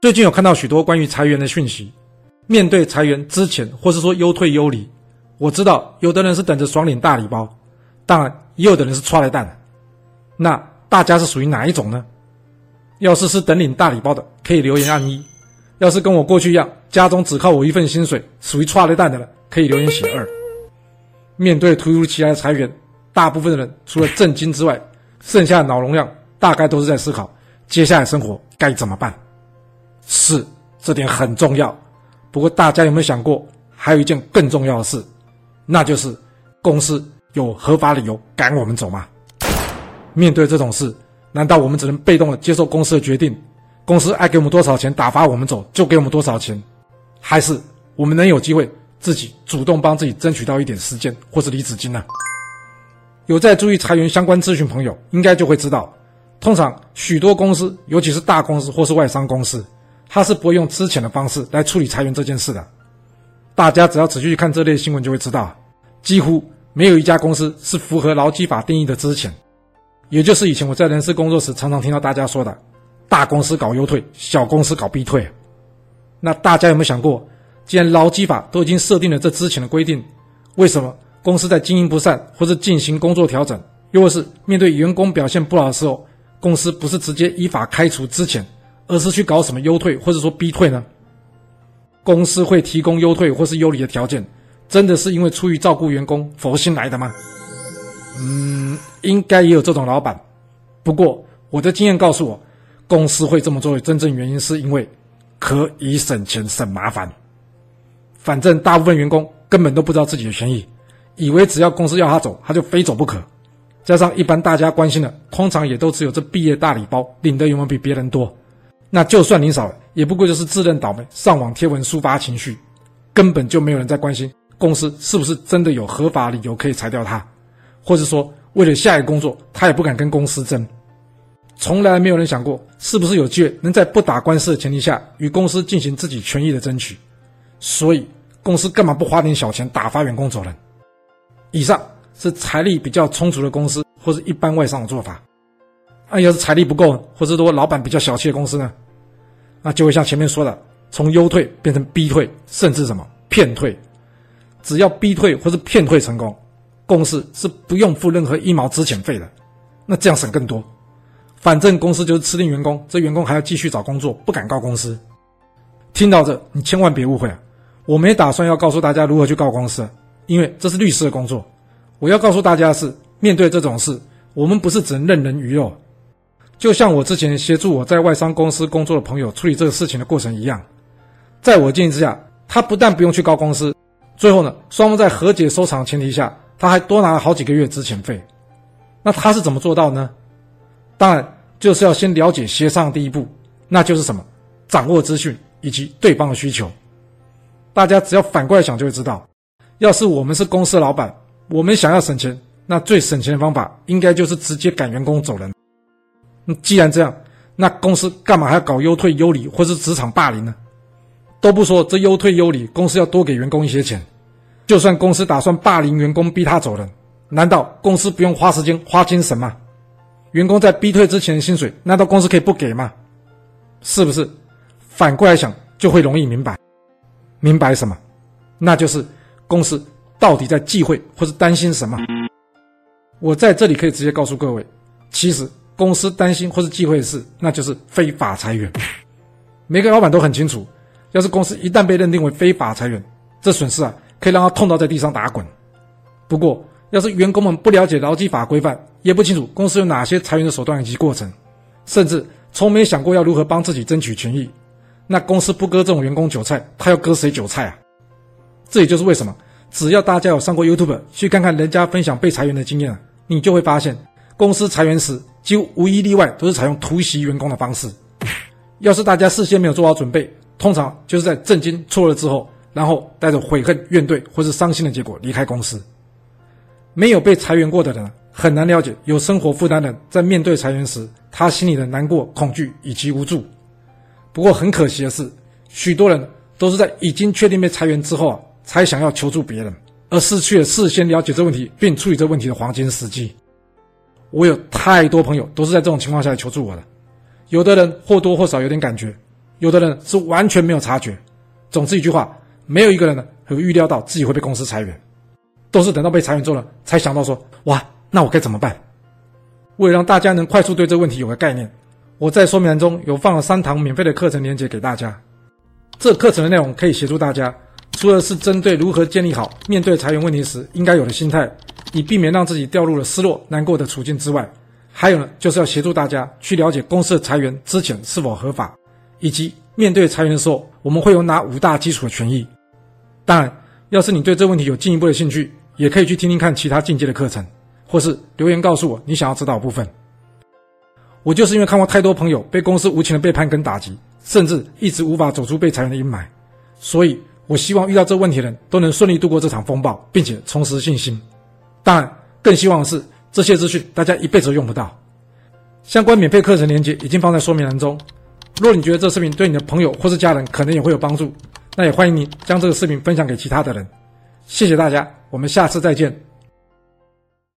最近有看到许多关于裁员的讯息。面对裁员之前，或是说优退优离，我知道有的人是等着爽领大礼包，当然也有的人是抓来蛋。那大家是属于哪一种呢？要是是等领大礼包的，可以留言按一；要是跟我过去一样，家中只靠我一份薪水，属于抓来蛋的了，可以留言写二。面对突如其来的裁员，大部分的人除了震惊之外，剩下的脑容量大概都是在思考接下来生活该怎么办。是，这点很重要。不过，大家有没有想过，还有一件更重要的事，那就是公司有合法理由赶我们走吗？面对这种事，难道我们只能被动的接受公司的决定？公司爱给我们多少钱打发我们走就给我们多少钱？还是我们能有机会自己主动帮自己争取到一点时间或是离职金呢？有在注意裁员相关咨询朋友，应该就会知道，通常许多公司，尤其是大公司或是外商公司。他是不会用之前的方式来处理裁员这件事的。大家只要仔细去看这类新闻，就会知道，几乎没有一家公司是符合劳基法定义的之前，也就是以前我在人事工作时常常听到大家说的，大公司搞优退，小公司搞逼退。那大家有没有想过，既然劳基法都已经设定了这之前的规定，为什么公司在经营不善或者进行工作调整，又或是面对员工表现不好的时候，公司不是直接依法开除之前？而是去搞什么优退或者说逼退呢？公司会提供优退或是优离的条件，真的是因为出于照顾员工佛心来的吗？嗯，应该也有这种老板。不过我的经验告诉我，公司会这么做的真正原因是因为可以省钱省麻烦。反正大部分员工根本都不知道自己的权益，以为只要公司要他走，他就非走不可。加上一般大家关心的，通常也都只有这毕业大礼包领的有没有比别人多。那就算你少了，也不过就是自认倒霉，上网贴文抒发情绪，根本就没有人在关心公司是不是真的有合法理由可以裁掉他，或者说为了下一个工作，他也不敢跟公司争。从来没有人想过是不是有机会能在不打官司的前提下与公司进行自己权益的争取。所以公司干嘛不花点小钱打发员工走人？以上是财力比较充足的公司或是一般外商的做法。那要是财力不够，或者说老板比较小气的公司呢，那就会像前面说的，从优退变成逼退，甚至什么骗退。只要逼退或是骗退成功，公司是不用付任何一毛资遣费的。那这样省更多。反正公司就是吃定员工，这员工还要继续找工作，不敢告公司。听到这，你千万别误会啊！我没打算要告诉大家如何去告公司，因为这是律师的工作。我要告诉大家的是，面对这种事，我们不是只能任人鱼肉。就像我之前协助我在外商公司工作的朋友处理这个事情的过程一样，在我建议之下，他不但不用去告公司，最后呢，双方在和解收场的前提下，他还多拿了好几个月资遣费。那他是怎么做到呢？当然就是要先了解协商第一步，那就是什么？掌握资讯以及对方的需求。大家只要反过来想就会知道，要是我们是公司老板，我们想要省钱，那最省钱的方法应该就是直接赶员工走人。既然这样，那公司干嘛还要搞优退优离或是职场霸凌呢？都不说这优退优离，公司要多给员工一些钱。就算公司打算霸凌员工，逼他走人，难道公司不用花时间花精神吗？员工在逼退之前的薪水，难道公司可以不给吗？是不是？反过来想，就会容易明白。明白什么？那就是公司到底在忌讳或是担心什么？我在这里可以直接告诉各位，其实。公司担心或是忌讳的事，那就是非法裁员。每个老板都很清楚，要是公司一旦被认定为非法裁员，这损失啊，可以让他痛到在地上打滚。不过，要是员工们不了解劳基法规范，也不清楚公司有哪些裁员的手段以及过程，甚至从没想过要如何帮自己争取权益，那公司不割这种员工韭菜，他要割谁韭菜啊？这也就是为什么，只要大家有上过 YouTube 去看看人家分享被裁员的经验，你就会发现，公司裁员时。几乎无一例外都是采用突袭员工的方式。要是大家事先没有做好准备，通常就是在震惊错了之后，然后带着悔恨、怨怼或是伤心的结果离开公司。没有被裁员过的人很难了解有生活负担的人在面对裁员时，他心里的难过、恐惧以及无助。不过很可惜的是，许多人都是在已经确定被裁员之后啊，才想要求助别人，而失去了事先了解这问题并处理这问题的黄金时机。我有太多朋友都是在这种情况下求助我的，有的人或多或少有点感觉，有的人是完全没有察觉。总之一句话，没有一个人呢有预料到自己会被公司裁员，都是等到被裁员之后呢，才想到说：哇，那我该怎么办？为了让大家能快速对这个问题有个概念，我在说明栏中有放了三堂免费的课程链接给大家。这课程的内容可以协助大家，除了是针对如何建立好面对裁员问题时应该有的心态，以避免让自己掉入了失落难过的处境之外，还有呢，就是要协助大家去了解公司的裁员之前是否合法，以及面对裁员的时候，我们会有哪五大基础的权益。当然，要是你对这问题有进一步的兴趣，也可以去听听看其他进阶的课程，或是留言告诉我你想要知道的部分。我就是因为看过太多朋友被公司无情的背叛跟打击。甚至一直无法走出被裁员的阴霾，所以我希望遇到这问题的人都能顺利度过这场风暴，并且重拾信心。当然，更希望的是这些资讯大家一辈子都用不到。相关免费课程链接已经放在说明栏中。若你觉得这视频对你的朋友或是家人可能也会有帮助，那也欢迎你将这个视频分享给其他的人。谢谢大家，我们下次再见。